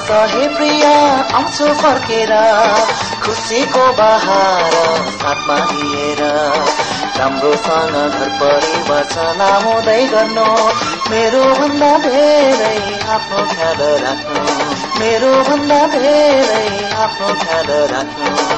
हे प्रिया आउँछु फर्केर खुसीको बहार साथमा लिएर राम्रोसँग घर परिवार चलाउँदै गर्नु मेरो भन्दा धेरै आफ्नो ख्याल राख्नु मेरो भन्दा धेरै आफ्नो ख्याल राख्नु।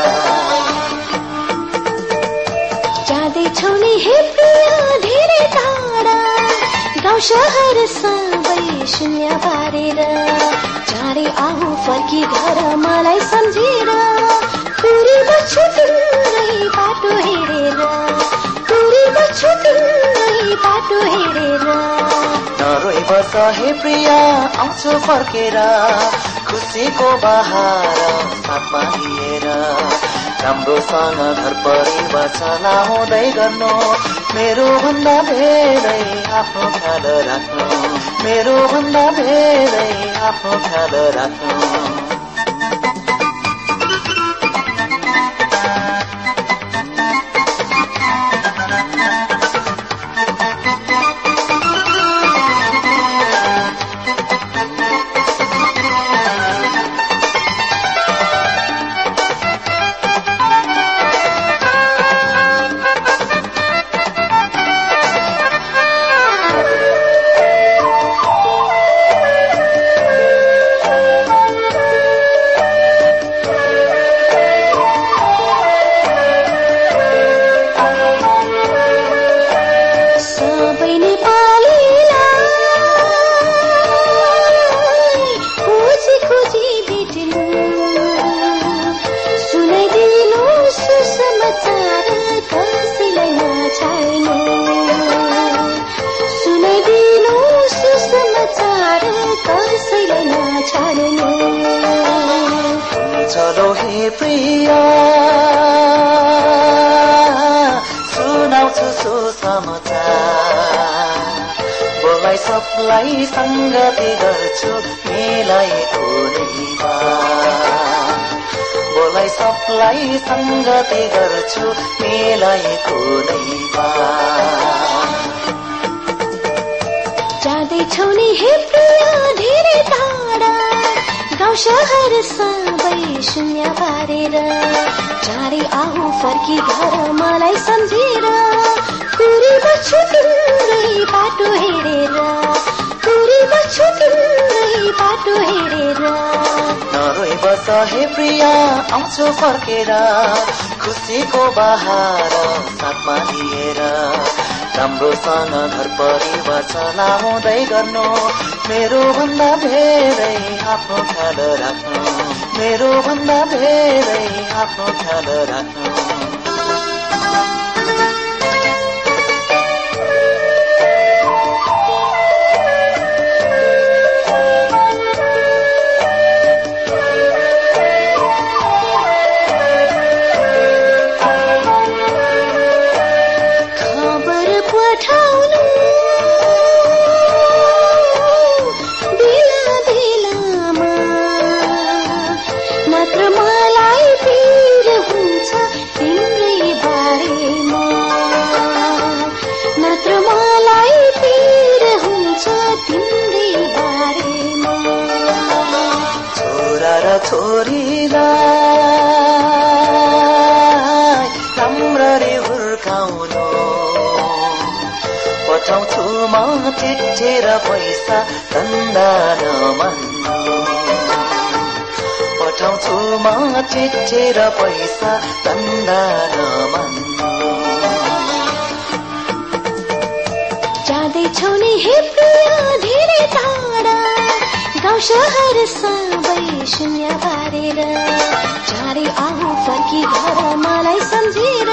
जाँदैछौ नि हे धेरै टाढा गाउँ सहर सबै शून्य पारेर चाँडै आऊ फर्की घर मलाई सम्झेर पुरी बच्छु तिम्रै बाटो हेरेर बाटो हेरेर। नरोइ बस हे प्रिया आउँछु फर्केर खुसीको बहार साथमा लिएर। राम्रोसँग घर परिवार चलाउँदै गर्नु। मेरो भन्दा धेरै आफ्नो ख्याल राख्नु। मेरो भन्दा धेरै आफ्नो ख्याल राख्नु। सबलाई सङ्गति गर्छु नै बा। बोलाई सबलाई सङ्गति गर्छु नै बा। जाँदैछौ नि हे प्रिया धेरै टाढा। गाउँ सहर सबै शून्य पारेर। चाँडै आऊ फर्की घर मलाई सम्झेर। कुरी बस हे प्रिया आउँछु फर्केर। खुसीको बहार साथमा लिएर। राम्रोसँग घर परिवार चलाउँदै गर्नु। मेरो भन्दा धेरै आफ्नो ख्याल राख्नु। मेरो भन्दा धेरै आफ्नो ख्याल राख्नु। छोरीलाई राम्ररी हुर्काउनु। पठाउँछु म चिठी र पैसा धन्दा नमान्नु पठाउँछु म चिठी र पैसा धन्दा नमान्नु जाँदैछौ नि हे प्रिया धेरै टाढा। गाउँ सहर सबै शून्य पारेर चाँडै आऊ फर्की घर मलाई सम्झेर।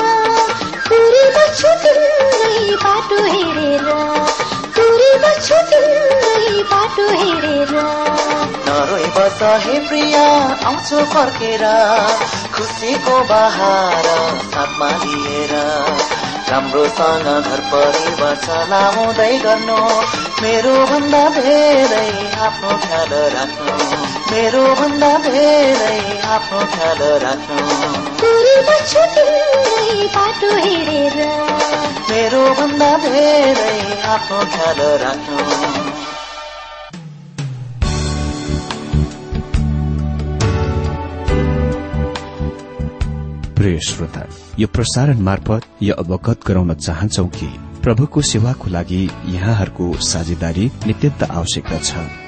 कुरी बच्छु तिम्रै बाटो हेरेर कुरी बच्छु तिम्रै बाटो हेरेर। नरोइ बस हे प्रिया आउँछु फर्केर खुसीको बहार साथमा लिएर। राम्रोसँग घर परिवार चलाउँदै गर्नु मेरो भन्दा धेरै आफ्नो ख्याल राख्नु। मेरो भन्दा धेरै आफ्नो ख्याल राख्नु। बाटो हेरेर। मेरो भन्दा धेरै आफ्नो ख्याल राख्नु। प्रिय श्रोता यो प्रसारण मार्फत यो अवगत गराउन चाहन्छौ कि प्रभुको सेवाको लागि यहाँहरूको साझेदारी नित्यन्त आवश्यकता छ।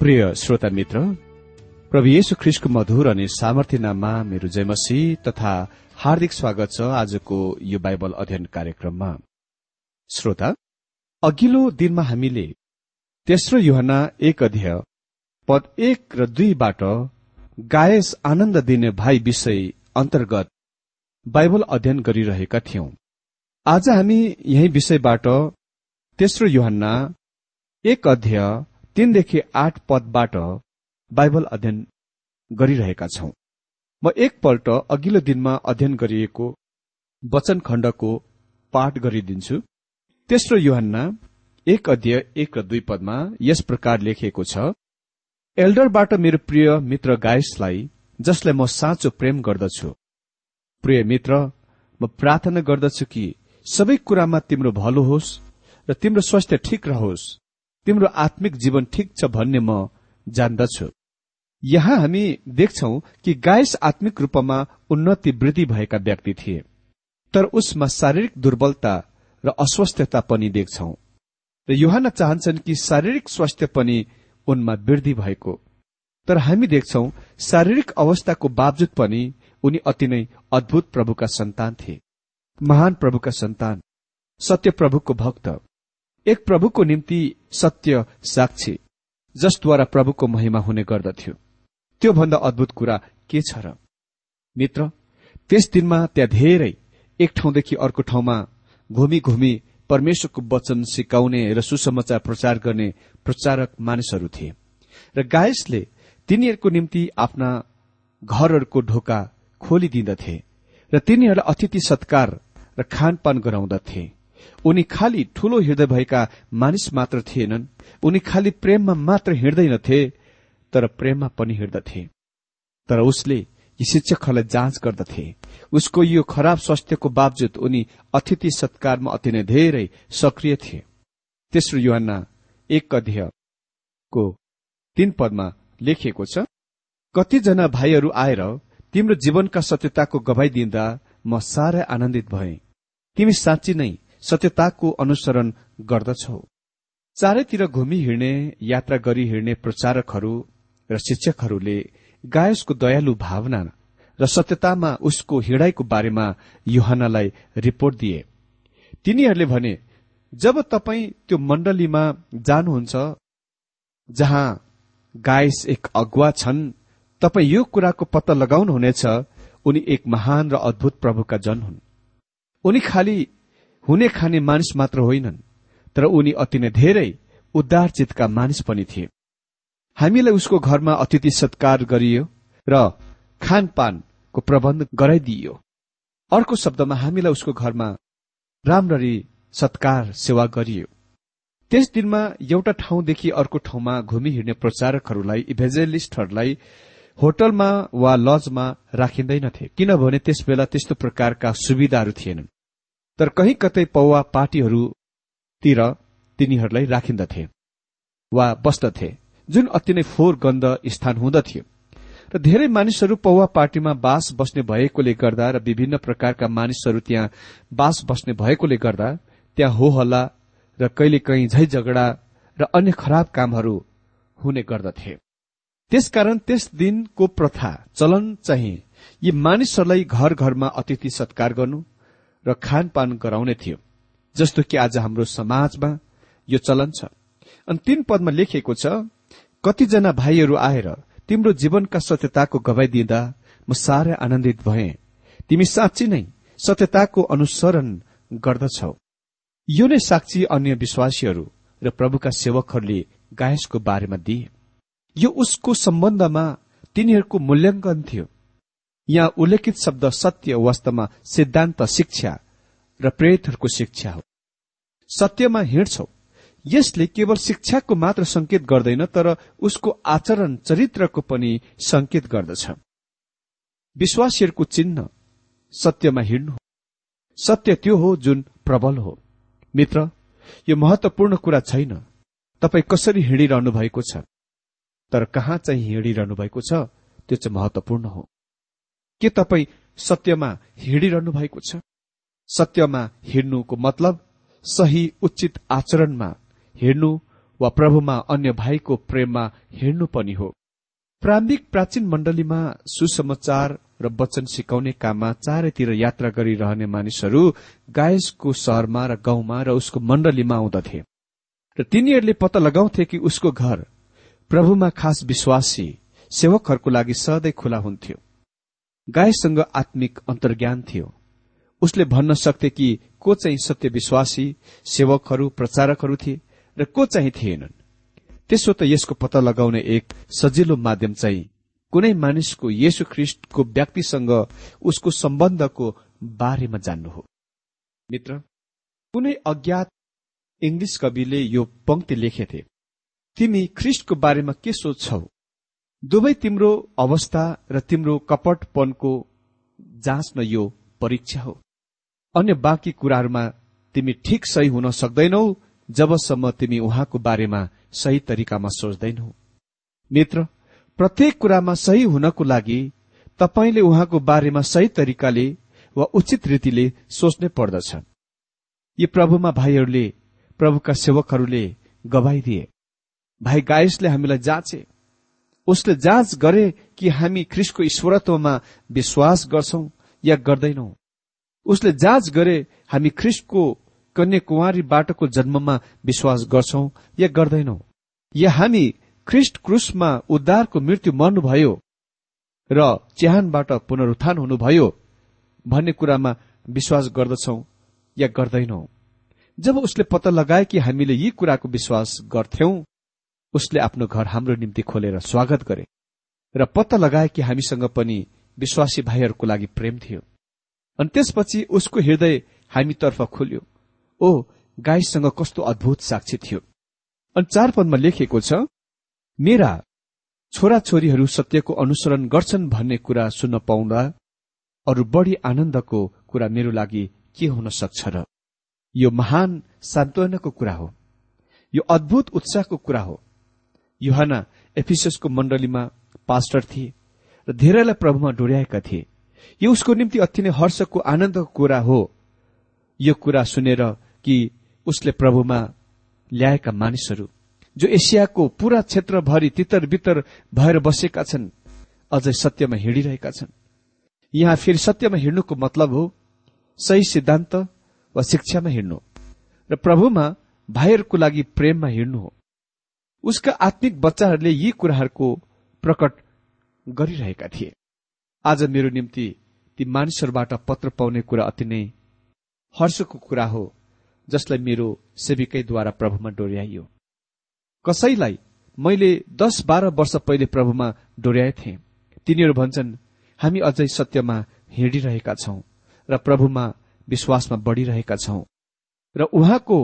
प्रिय श्रोता मित्र प्रभु येशु ख्रिस्टको मधुर अनि सामर्थ्य नाममा मेरो जयमसी तथा हार्दिक स्वागत छ आजको यो बाइबल अध्ययन कार्यक्रममा। श्रोता अघिल्लो दिनमा हामीले तेस्रो युहना एक अध्याय पद एक र दुईबाट गायस आनन्द दिने भाइ विषय अन्तर्गत बाइबल अध्ययन गरिरहेका थियौं। आज हामी यही विषयबाट तेस्रो युहन्ना एक अध्याय तीनदेखि आठ पदबाट बाइबल अध्ययन गरिरहेका छौं। म एकपल्ट अघिल्लो दिनमा अध्ययन गरिएको वचन खण्डको पाठ गरिदिन्छु। तेस्रो युहन्ना एक अध्यय एक र दुई पदमा यस प्रकार लेखिएको छ एल्डरबाट मेरो प्रिय मित्र गायसलाई जसलाई म साँचो प्रेम गर्दछु। प्रिय मित्र म प्रार्थना गर्दछु कि सबै कुरामा तिम्रो भलो होस् र तिम्रो स्वास्थ्य ठिक रहोस्। तिम्रो आत्मिक जीवन ठिक छ भन्ने म जान्दछु। यहाँ हामी देख्छौ कि गायस आत्मिक रूपमा उन्नति वृद्धि भएका व्यक्ति थिए। तर उसमा शारीरिक दुर्बलता र अस्वस्थता पनि देख्छौ। र युहान चाहन्छन् कि शारीरिक स्वास्थ्य पनि उनमा वृद्धि भएको। तर हामी देख्छौ शारीरिक अवस्थाको बावजुद पनि उनी अति नै अद्भुत प्रभुका सन्तान थिए। महान प्रभुका सन्तान सत्य प्रभुको भक्त। एक प्रभुको निम्ति सत्य साक्षी जसद्वारा प्रभुको महिमा हुने गर्दथ्यो। त्योभन्दा अद्भुत कुरा के छ र? मित्र त्यस दिनमा त्यहाँ धेरै एक ठाउँदेखि अर्को ठाउँमा घुमी घुमी परमेश्वरको वचन सिकाउने र सुसमाचार प्रचार गर्ने प्रचारक मानिसहरू थिए र गायसले तिनीहरूको निम्ति आफ्ना घरहरूको ढोका खोलिदिँदथे र तिनीहरूलाई अतिथि सत्कार र खानपान गराउँदथे। उनी खालि ठूलो हृदय भएका मानिस मात्र थिएनन्। उनी खालि प्रेममा मात्र हिँड्दैनथे तर प्रेममा पनि हिँड्दथे। तर उसले यी शिक्षकहरूलाई जाँच गर्दथे। उसको यो खराब स्वास्थ्यको बावजुद उनी अतिथि सत्कारमा अति नै धेरै सक्रिय थिए। तेस्रो युहान एक अध्ययको तीन पदमा लेखिएको छ कतिजना भाइहरू आएर तिम्रो जीवनका सत्यताको गवाई दिँदा म साह्रै आनन्दित भए। तिमी साँच्ची नै सत्यताको अनुसरण गर्दछौ। चारैतिर घुमी हिँड्ने यात्रा गरी हिँड्ने प्रचारकहरू र शिक्षकहरूले गायसको दयालु भावना र सत्यतामा उसको हिँडाइको बारेमा युहानलाई रिपोर्ट दिए। तिनीहरूले भने जब तपाईँ त्यो मण्डलीमा जानुहुन्छ जहाँ गायस एक अगुवा छन् तपाईँ यो कुराको पत्ता लगाउनुहुनेछ उनी एक महान र अद्भुत प्रभुका जन हुन्। उनी खालि हुने खाने मानिस मात्र होइनन् तर उनी अति नै धेरै उद्धार चितका मानिस पनि थिए। हामीलाई उसको घरमा अतिथि सत्कार गरियो र खानपानको प्रबन्ध गराइदिइयो अर्को शब्दमा हामीलाई उसको घरमा राम्ररी सत्कार सेवा गरियो। त्यस दिनमा एउटा ठाउँदेखि अर्को ठाउँमा घुमी हिँड्ने प्रचारकहरूलाई इभेजेलिस्टहरूलाई होटलमा वा लजमा राखिँदैनथे किनभने त्यस बेला त्यस्तो प्रकारका सुविधाहरू थिएनन्। तर कहीँ कतै पौवा पार्टीहरूतिर तिनीहरूलाई राखिन्दथे वा बस्दथे जुन अति नै फोहोर गन्ध स्थान हुँदथ्यो। र धेरै मानिसहरू पौवा पार्टीमा बास बस्ने भएकोले गर्दा र विभिन्न प्रकारका मानिसहरू त्यहाँ बास बस्ने भएकोले गर्दा त्यहाँ हो हल्ला र कहिले कहीँ झै झगडा र अन्य खराब कामहरू हुने गर्दथे। त्यसकारण त्यस दिनको प्रथा चलन चाहिँ यी मानिसहरूलाई घर घरमा अतिथि सत्कार गर्नु र खानपान गराउने थियो जस्तो कि आज हाम्रो समाजमा यो चलन छ। अनि तीन पदमा लेखिएको छ कतिजना भाइहरू आएर तिम्रो जीवनका सत्यताको गवाई दिँदा म साह्रै आनन्दित भए। तिमी साँच्ची नै सत्यताको अनुसरण गर्दछौ। यो नै साक्षी अन्य विश्वासीहरू र प्रभुका सेवकहरूले गायसको बारेमा दिए। यो उसको सम्बन्धमा तिनीहरूको मूल्याङ्कन थियो। यहाँ उल्लेखित शब्द सत्य वास्तवमा सिद्धान्त शिक्षा र प्रेरितहरूको शिक्षा हो। सत्यमा हिँड्छौ। यसले केवल शिक्षाको मात्र संकेत गर्दैन तर उसको आचरण चरित्रको पनि संकेत गर्दछ। विश्वासीहरूको चिन्ह सत्यमा हिँड्नु हो। सत्य त्यो हो जुन प्रबल हो। मित्र यो महत्वपूर्ण कुरा छैन। तपाईँ कसरी हिँडिरहनु भएको छ? तर कहाँ चाहिँ हिँडिरहनु भएको छ त्यो चाहिँ महत्वपूर्ण हो। के तपाईँ सत्यमा हिँडिरहनु भएको छ? सत्यमा हिँड्नुको मतलब सही उचित आचरणमा हिँड्नु वा प्रभुमा अन्य भाइको प्रेममा हिँड्नु पनि हो। प्रारम्भिक प्राचीन मण्डलीमा सुसमाचार र वचन सिकाउने काममा चारैतिर यात्रा गरिरहने मानिसहरू गायसको सहरमा र गाउँमा र उसको मण्डलीमा आउँदथे। र तिनीहरूले पत्ता लगाउँथे कि उसको घर प्रभुमा खास विश्वासी सेवकहरूको लागि सधैँ खुला हुन्थ्यो। गायसँग आत्मिक अन्तर्ज्ञान थियो। उसले भन्न सक्थे कि को चाहिँ सत्य विश्वासी सेवकहरू प्रचारकहरू थिए र को चाहिँ थिएनन्। त्यसो त यसको पत्ता लगाउने एक सजिलो माध्यम चाहिँ कुनै मानिसको येशु ख्रिष्टको व्यक्तिसँग उसको सम्बन्धको बारेमा जान्नु हो। मित्र कुनै अज्ञात इङ्ग्लिस कविले यो पंक्ति लेखेथे। तिमी ख्रिष्टको बारेमा के सोच्छौ? दुवै तिम्रो अवस्था र तिम्रो कपटपनको जाँच्न यो परीक्षा हो। अन्य बाँकी कुराहरूमा तिमी ठिक सही हुन सक्दैनौ जबसम्म तिमी उहाँको बारेमा सही तरिकामा सोच्दैनौ। मित्र प्रत्येक कुरामा सही हुनको लागि तपाईँले उहाँको बारेमा सही तरिकाले वा उचित रीतिले सोच्नै पर्दछ। यी प्रभुमा भाइहरूले प्रभुका सेवकहरूले गवाई दिए। भाइ गायसले हामीलाई जाँचे। उसले जाँच गरे कि हामी ख्रिसको ईश्वरत्वमा विश्वास गर्छौ या गर्दैनौ। उसले जाँच गरे हामी ख्रिस्टको कन्याकुमारीबाटको जन्ममा विश्वास गर्छौं या गर्दैनौ। या हामी ख्रिस्ट क्रुसमा उद्धारको मृत्यु मर्नुभयो र च्याहानबाट पुनरुत्थान हुनुभयो भन्ने कुरामा विश्वास गर्दछौ या गर्दैनौ। जब उसले पत्ता लगाए कि हामीले यी कुराको विश्वास गर्थ्यौं उसले आफ्नो घर हाम्रो निम्ति खोलेर स्वागत गरे र पत्ता लगाए कि हामीसँग पनि विश्वासी भाइहरूको लागि प्रेम थियो। अनि त्यसपछि उसको हृदय हामीतर्फ खुल्यो। ओ गाईसँग कस्तो अद्भुत साक्षी थियो। अनि चार पदमा लेखिएको छ मेरा छोराछोरीहरू सत्यको अनुसरण गर्छन् भन्ने कुरा सुन्न पाउँदा अरू बढ़ी आनन्दको कुरा मेरो लागि के हुन सक्छ र? यो महान सान्त्वनाको कुरा हो। यो अद्भुत उत्साहको कुरा हो। युहाना एफिसको मण्डलीमा पास्टर थिए र धेरैलाई प्रभुमा डोर्याएका थिए। यो उसको निम्ति अति नै हर्षको आनन्दको कुरा हो। यो कुरा सुनेर कि उसले प्रभुमा ल्याएका मानिसहरू जो एसियाको पूरा क्षेत्रभरि तितर बितर भएर बसेका छन् अझै सत्यमा हिँडिरहेका छन्। यहाँ फेरि सत्यमा हिँड्नुको मतलब हो सही सिद्धान्त वा शिक्षामा हिँड्नु र प्रभुमा भाइहरूको लागि प्रेममा हिँड्नु हो। उसका आत्मिक बच्चाहरूले यी कुराहरूको प्रकट गरिरहेका थिए। आज मेरो निम्ति ती मानिसहरूबाट पत्र पाउने कुरा अति नै हर्षको कुरा हो जसलाई मेरो सेविकैद्वारा प्रभुमा डोर्याइयो। कसैलाई मैले दस बाह्र वर्ष पहिले प्रभुमा डोर्याएथे तिनीहरू भन्छन् हामी अझै सत्यमा हिँडिरहेका छौं र प्रभुमा विश्वासमा बढ़िरहेका छौं र उहाँको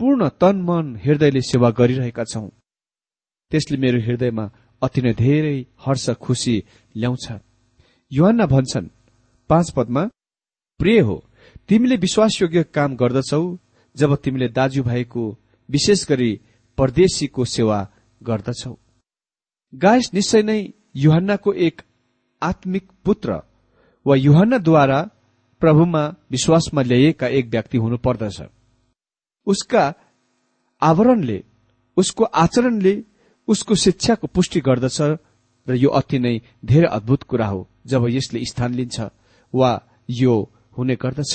पूर्ण तन मन हृदयले सेवा गरिरहेका छौं। त्यसले मेरो हृदयमा अति नै धेरै हर्ष खुशी ल्याउँछ। युहान्ना भन्छन् पाँच पदमा प्रिय हो तिमीले विश्वासयोग्य काम गर्दछौ जब तिमीले दाजुभाइको विशेष गरी परदेशीको सेवा गर्दछौ। गायस निश्चय नै युहन्नाको एक आत्मिक पुत्र वा युहन्नाद्वारा प्रभुमा विश्वासमा ल्याइएका एक व्यक्ति हुनुपर्दछ। उसका आवरणले उसको आचरणले उसको शिक्षाको पुष्टि गर्दछ र यो अति नै धेरै अद्भुत कुरा हो जब यसले स्थान लिन्छ वा यो हुने गर्दछ।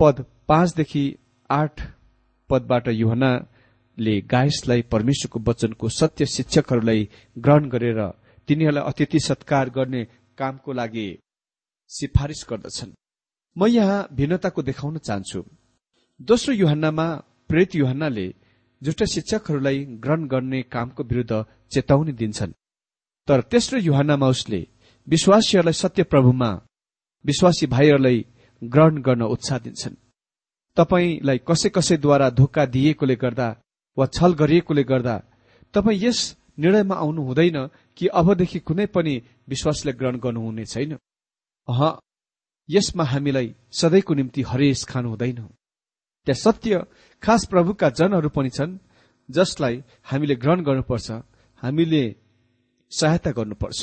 पद पाँचदेखि आठ पदबाट युहनाले गायसलाई परमेश्वरको वचनको सत्य शिक्षकहरूलाई ग्रहण गरेर तिनीहरूलाई अतिथि सत्कार गर्ने कामको लागि सिफारिस गर्दछन्। म यहाँ भिन्नताको देखाउन चाहन्छु। दोस्रो युहन्नामा प्रेत युहन्नाले जुष्ट शिक्षकहरूलाई ग्रहण गर्ने कामको विरूद्ध चेतावनी दिन्छन्। तर तेस्रो युहन्नामा उसले विश्वासीहरूलाई सत्य प्रभुमा विश्वासी भाइहरूलाई ग्रहण गर्न उत्साह दिन्छन्। तपाईँलाई कसै कसैद्वारा धोका दिएकोले गर्दा वा छल गरिएकोले गर्दा तपाईँ यस निर्णयमा आउनु हुँदैन कि अबदेखि कुनै पनि विश्वासले ग्रहण गर्नुहुने छैन। अह यसमा हामीलाई सधैँको निम्ति हरेस खानु हुँदैन। त्यहाँ सत्य खास प्रभुका जनहरू पनि छन् जसलाई हामीले ग्रहण गर्नुपर्छ हामीले सहायता गर्नुपर्छ।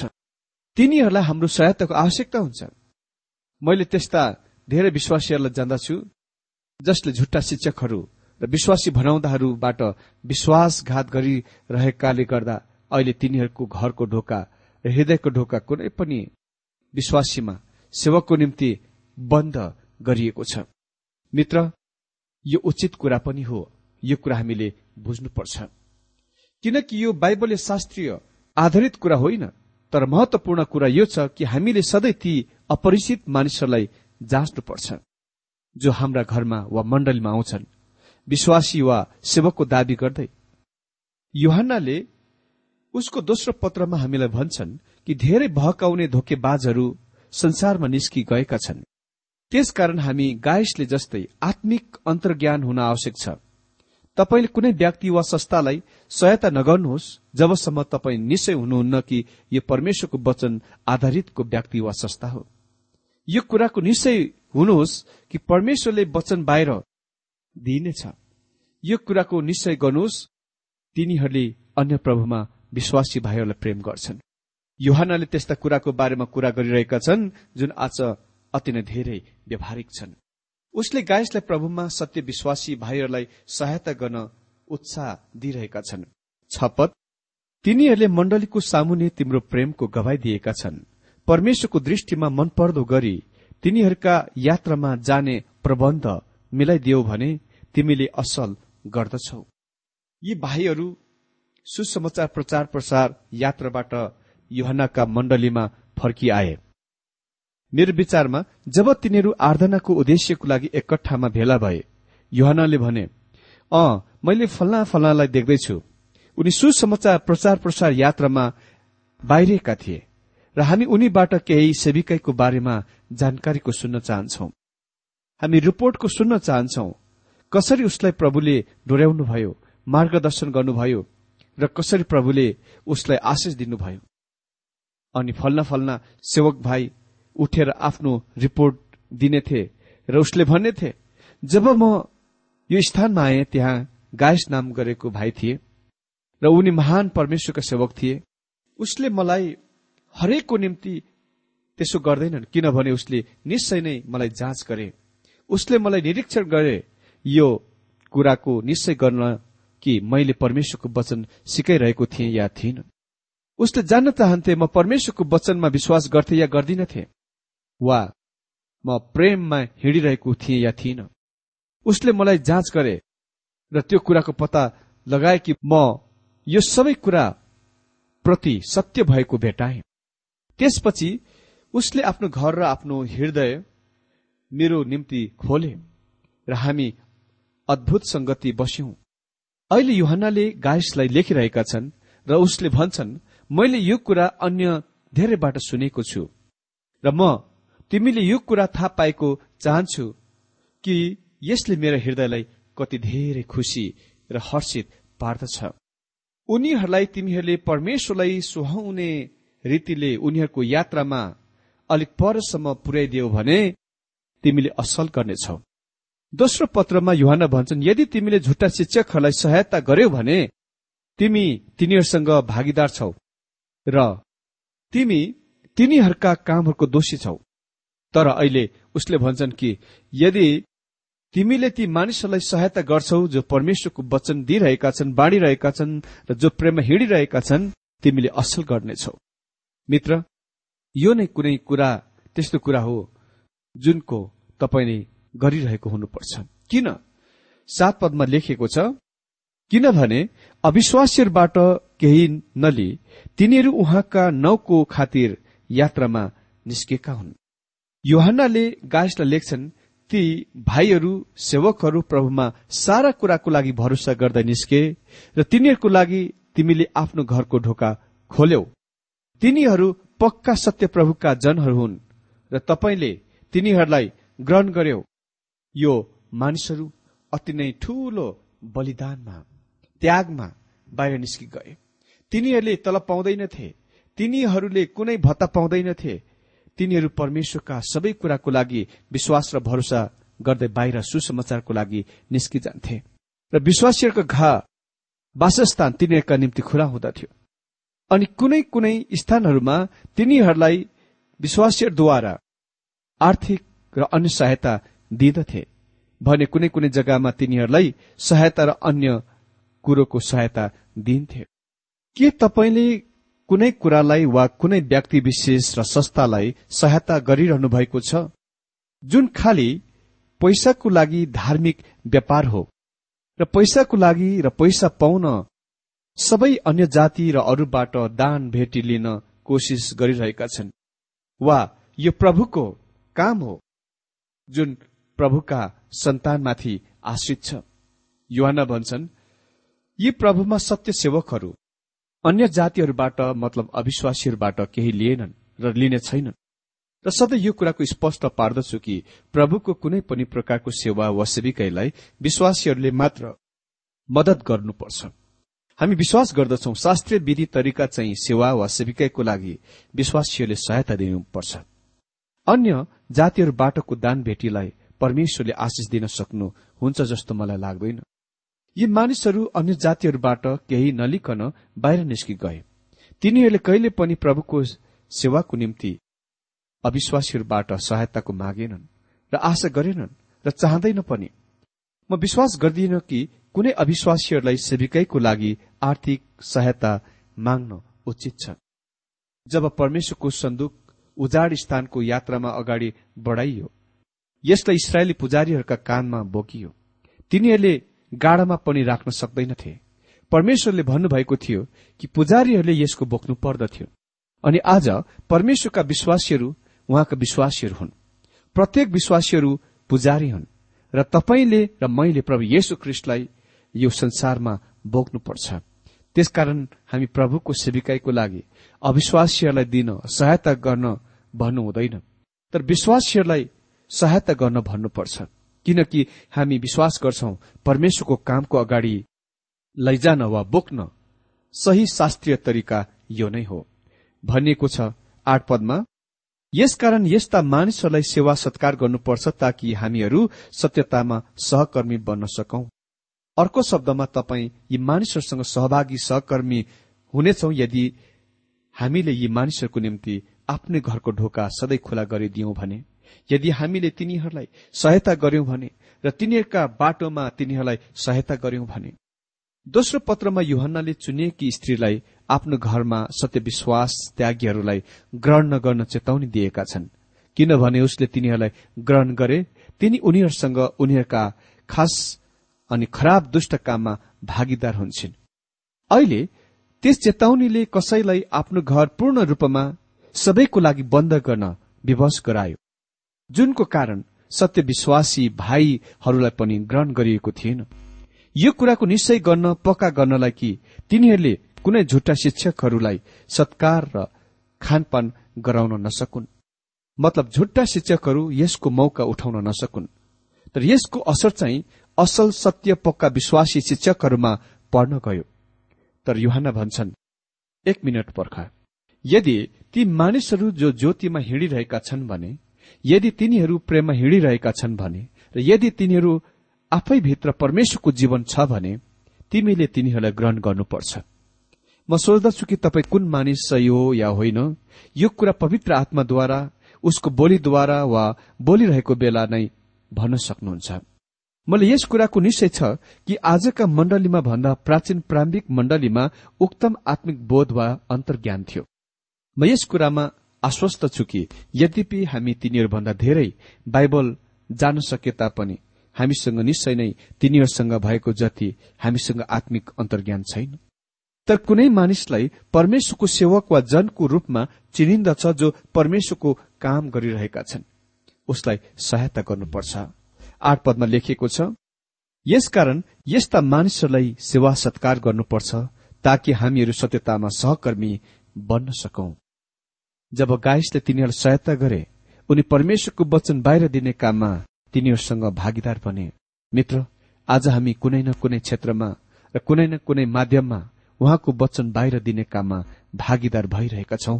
तिनीहरूलाई हाम्रो सहायताको आवश्यकता हुन्छ। मैले त्यस्ता धेरै विश्वासीहरूलाई जान्दछु जसले झुट्टा शिक्षकहरू र विश्वासी भनाउँदाहरूबाट विश्वासघात गरिरहेकाले गर्दा अहिले तिनीहरूको घरको ढोका र हृदयको ढोका कुनै पनि विश्वासीमा सेवकको निम्ति बन्द गरिएको छ। मित्र यो उचित कुरा पनि हो। यो कुरा हामीले बुझ्नुपर्छ। किनकि यो बाइबलले शास्त्रीय आधारित कुरा होइन तर महत्वपूर्ण कुरा यो छ कि हामीले सधैँ ती अपरिचित मानिसहरूलाई जाँच्नुपर्छ जो हाम्रा घरमा वा मण्डलीमा आउँछन् विश्वासी वा सेवकको दावी गर्दै। युहानले उसको दोस्रो पत्रमा हामीलाई भन्छन् कि धेरै भहकाउने धोकेबाजहरू संसारमा निस्कि गएका छन्। त्यसकारण हामी गायसले जस्तै आत्मिक अन्तर्ज्ञान हुन आवश्यक छ। तपाईँले कुनै व्यक्ति वा संस्थालाई सहायता नगर्नुहोस् जबसम्म तपाईँ निश्चय हुनुहुन्न कि यो परमेश्वरको वचन आधारितको व्यक्ति वा संस्था हो। यो कुराको निश्चय हुनुहोस् कि परमेश्वरले वचन बाहिर दिइनेछ। यो कुराको निश्चय गर्नुहोस् तिनीहरूले अन्य प्रभुमा विश्वासी भाइहरूलाई प्रेम गर्छन्। युहानले त्यस्ता कुराको बारेमा कुरा गरिरहेका छन् जुन आज अति नै धेरै व्यावहारिक छन्। उसले गायसलाई प्रभुमा सत्य विश्वासी भाइहरूलाई सहायता गर्न उत्साह दिइरहेका छन्। छपत तिनीहरूले मण्डलीको सामुने तिम्रो प्रेमको गवाई दिएका छन्। परमेश्वरको दृष्टिमा मनपर्दो गरी तिनीहरूका यात्रामा जाने प्रबन्ध मिलाइदियो भने तिमीले असल गर्दछौ। यी भाइहरू सुसमाचार प्रचार प्रसार यात्राबाट युहनाका मण्डलीमा फर्किआए। मेरो विचारमा जब तिनीहरू आराधनाको उद्देश्यको लागि एकट्ठामा भेला भए युहनाले भने अ मैले फल्ना फल्नालाई देख्दैछु। उनी सुसमाचार प्रचार प्रसार यात्रामा बाहिरिएका थिए र हामी उनीबाट केही सेविकाईको बारेमा जानकारीको सुन्न चाहन्छौ। हामी रिपोर्टको सुन्न चाहन्छौ। कसरी उसलाई प्रभुले डोर्याउनुभयो मार्गदर्शन गर्नुभयो र कसरी प्रभुले उसलाई आशिष दिनुभयो? अनि फल्ना फल्ना सेवक भाइ उठेर आफ्नो रिपोर्ट दिनेथे र उसले भन्नेथे जब म यो स्थानमा आए त्यहाँ गायस नाम गरेको भाइ थिए र उनी महान परमेश्वरका सेवक थिए उसले मलाई हरेकको निम्ति त्यसो गर्दैनन् किनभने उसले निश्चय नै मलाई जाँच गरे। उसले मलाई निरीक्षण गरे यो कुराको निश्चय गर्न कि मैले परमेश्वरको वचन सिकाइरहेको थिएँ या थिइनँ। उसले जान्न चाहन्थे म परमेश्वरको वचनमा विश्वास गर्थे या गर्दिनथे वा म प्रेममा हिँडिरहेको थिएँ या थिइनँ। उसले मलाई जाँच गरे र त्यो कुराको पत्ता लगाए कि म यो सबै कुरा प्रति सत्य भएको भेटाए। त्यसपछि उसले आफ्नो घर र आफ्नो हृदय मेरो निम्ति खोले र हामी अद्भुत संगति बस्यौं। अहिले युहनाले गायसलाई लेखिरहेका छन् र उसले भन्छन् मैले यो कुरा अन्य धेरैबाट सुनेको छु र म तिमीले यो कुरा थाहा पाएको चाहन्छु कि यसले मेरो हृदयलाई कति धेरै खुसी र हर्षित पार्दछ। उनीहरूलाई तिमीहरूले परमेश्वरलाई सुहाउने रीतिले उनीहरूको यात्रामा अलिक परसम्म पुर्याइदियो भने तिमीले असल गर्नेछौ। दोस्रो पत्रमा युहान भन्छन् यदि तिमीले झुट्टा शिक्षकहरूलाई सहायता गर्यौ भने तिमी तिनीहरूसँग भागीदार छौ र तिमी तिनीहरूका कामहरूको दोषी छौ। तर अहिले उसले भन्छन् कि यदि तिमीले ती मानिसहरूलाई सहायता गर्छौ जो परमेश्वरको वचन दिइरहेका छन् बाँडिरहेका छन् र जो प्रेममा हिँडिरहेका छन् तिमीले असल गर्नेछौ। मित्र यो नै कुनै कुरा त्यस्तो कुरा हो जुनको तपाईँले गरिरहेको हुनुपर्छ। किन? सात पदमा लेखिएको छ किनभने अविश्वासीहरूबाट केही नली तिनीहरू उहाँका नौको खातिर यात्रामा निस्केका हुन्। योहन्नाले गायसलाई लेख्छन् ती भाइहरू सेवकहरू प्रभुमा सारा कुराको लागि भरोसा गर्दै निस्के र तिनीहरूको लागि तिमीले आफ्नो घरको ढोका खोल्यौ। तिनीहरू पक्का सत्य प्रभुका जनहरू हुन् र तपाईँले तिनीहरूलाई ग्रहण गर्यौ। यो मानिसहरू अति नै ठूलो बलिदानमा त्यागमा बाहिर निस्कि गए तिनीहरूले तल पाउँदैनथे। तिनीहरूले कुनै भत्ता पाउँदैनथे। तिनीहरू परमेश्वरका सबै कुराको लागि विश्वास र भरोसा गर्दै बाहिर सुसमाचारको लागि निस्किजान्थे। र विश्वासीहरूको घा वासस्थान तिनीहरूका निम्ति खुला हुँदथ्यो अनि कुनै कुनै स्थानहरूमा तिनीहरूलाई विश्वासीहरूद्वारा आर्थिक र अन्य सहायता दिँदथे भने कुनै कुनै जग्गामा तिनीहरूलाई सहायता र अन्य कुरोको सहायता दिइन्थ्यो के तपाईँले कुनै कुरालाई वा कुनै व्यक्ति विशेष र संस्थालाई सहायता गरिरहनु भएको छ? जुन खालि पैसाको लागि धार्मिक व्यापार हो र पैसाको लागि र पैसा पाउन सबै अन्य जाति र अरूबाट दान भेटी लिन कोसिस गरिरहेका छन् वा यो प्रभुको काम हो जुन प्रभुका सन्तानमाथि आश्रित छ। युवाना भन्छन् यी प्रभुमा सत्य सेवकहरू अन्य जातिहरूबाट मतलब अविश्वासीहरूबाट केही लिएनन् र लिने छैनन्। र सधैँ यो कुराको स्पष्ट पार्दछु कि प्रभुको कुनै पनि प्रकारको सेवा वा सेविकाईलाई विश्वासीहरूले मात्र मदत गर्नुपर्छ। हामी विश्वास गर्दछौ शास्त्रीय विधि तरिका चाहिँ सेवा वा सेविकाईको लागि विश्वासीहरूले सहायता दिनुपर्छ। अन्य जातिहरूबाटको दान भेटीलाई परमेश्वरले आशिष दिन सक्नुहुन्छ जस्तो मलाई लाग्दैन। यी मानिसहरू अन्य जातिहरूबाट केही नलिकन बाहिर निस्कि गए। तिनीहरूले कहिले पनि प्रभुको सेवाको निम्ति अविश्वासीहरूबाट सहायताको मागेनन् र आशा गरेनन् र चाहँदैन पनि। म विश्वास गर्दिन कि कुनै अविश्वासीहरूलाई सेविकैको लागि आर्थिक सहायता माग्न उचित छ। जब परमेश्वरको सन्दुक उजाड स्थानको यात्रामा अगाडि बढाइयो यसलाई इसरायली पुजारीहरूका कानमा बोकियो। तिनीहरूले गाडामा पनि राख्न सक्दैनथे। परमेश्वरले भन्नुभएको थियो कि पुजारीहरूले यसको बोक्नु पर्दथ्यो। अनि आज परमेश्वरका विश्वासीहरू उहाँका विश्वासीहरू हुन्। प्रत्येक विश्वासीहरू पुजारी हुन्। र तपाईँले र मैले प्रभु येशु ख्रिस्टलाई यो संसारमा बोक्नुपर्छ। त्यसकारण हामी प्रभुको सेविकाईको लागि अविश्वासीहरूलाई दिन सहायता गर्न भन्नु हुँदैन तर विश्वासीहरूलाई सहायता गर्न भन्नुपर्छ। किनकि हामी विश्वास गर्छौं परमेश्वरको कामको अगाडि लैजान वा बोक्न सही शास्त्रीय तरिका यो नै हो। भनिएको छ आठ पदमा यसकारण यस्ता मानिसहरूलाई सेवा सत्कार गर्नुपर्छ ताकि हामीहरू सत्यतामा सहकर्मी बन्न सकौं। अर्को शब्दमा तपाईँ यी मानिसहरूसँग सहभागी सहकर्मी हुनेछौ यदि हामीले यी मानिसहरूको निम्ति आफ्नै घरको ढोका सधैँ खुला गरिदियौं भने। यदि हामीले तिनीहरूलाई सहायता गर्यौं भने र तिनीहरूका बाटोमा तिनीहरूलाई सहायता गर्यौं भने। दोस्रो पत्रमा युहन्नाले चुनिएकी स्त्रीलाई आफ्नो घरमा सत्यविश्वास त्यागीहरूलाई ग्रहण नगर्न चेतावनी दिएका छन्। किनभने उसले तिनीहरूलाई ग्रहण गरे तिनी उनीहरूसँग उनीहरूका खास अनि खराब दुष्ट काममा भागीदार हुन्छन्। अहिले त्यस चेतावनीले कसैलाई आफ्नो घर पूर्ण रूपमा सबैको लागि बन्द गर्न विवश गरायो। जुनको कारण सत्यविश्वासी भाइहरूलाई पनि ग्रहण गरिएको थिएन। यो कुराको निश्चय गर्न पक्का गर्नलाई कि तिनीहरूले कुनै झुट्टा शिक्षकहरूलाई सत्कार र खानपान गराउन नसकुन्। मतलब झुट्टा शिक्षकहरू यसको मौका उठाउन नसकुन्। तर यसको असर चाहिँ असल सत्य पक्का विश्वासी शिक्षकहरूमा पर्न गयो। तर युहान भन्छन् एक मिनट पर्खा। यदि ती मानिसहरू जो ज्योतिमा हिँडिरहेका छन् भने यदि तिनीहरू प्रेममा हिँडिरहेका छन् भने र यदि तिनीहरू आफैभित्र परमेश्वरको जीवन छ भने तिमीले तिनीहरूलाई ग्रहण गर्नुपर्छ। म सोच्दछु कि तपाईँ कुन मानिस सही हो या होइन? यो कुरा पवित्र आत्माद्वारा उसको बोलीद्वारा वा बोलिरहेको बेला नै भन्न सक्नुहुन्छ। मलाई यस कुराको निश्चय छ कि आजका मण्डलीमा भन्दा प्राचीन प्रारम्भिक मण्डलीमा उक्तम आत्मिक बोध वा अन्तर्ज्ञान थियो। म यस कुरामा आश्वस्त छु कि यद्यपि हामी तिनीहरूभन्दा धेरै बाइबल जान सके तापनि हामीसँग निश्चय नै तिनीहरूसँग भएको जति हामीसँग आत्मिक अन्तर्ज्ञान छैन। तर कुनै मानिसलाई परमेश्वरको सेवक वा जनको रूपमा चिनिन्दछ जो परमेश्वरको काम गरिरहेका छन्। उसलाई सहायता गर्नुपर्छ। आठ पदमा लेखिएको छ यसकारण यस्ता मानिसहरूलाई सेवा सत्कार गर्नुपर्छ ताकि हामीहरू सत्यतामा सहकर्मी बन्न सकौं। जब गाइसले तिनीहरू सहायता गरे उनी परमेश्वरको वचन बाहिर दिने काममा तिनीहरूसँग भागीदार बने। मित्र आज हामी कुनै न कुनै क्षेत्रमा र कुनै न कुनै माध्यममा उहाँको वचन बाहिर दिने काममा भागीदार भइरहेका छौं।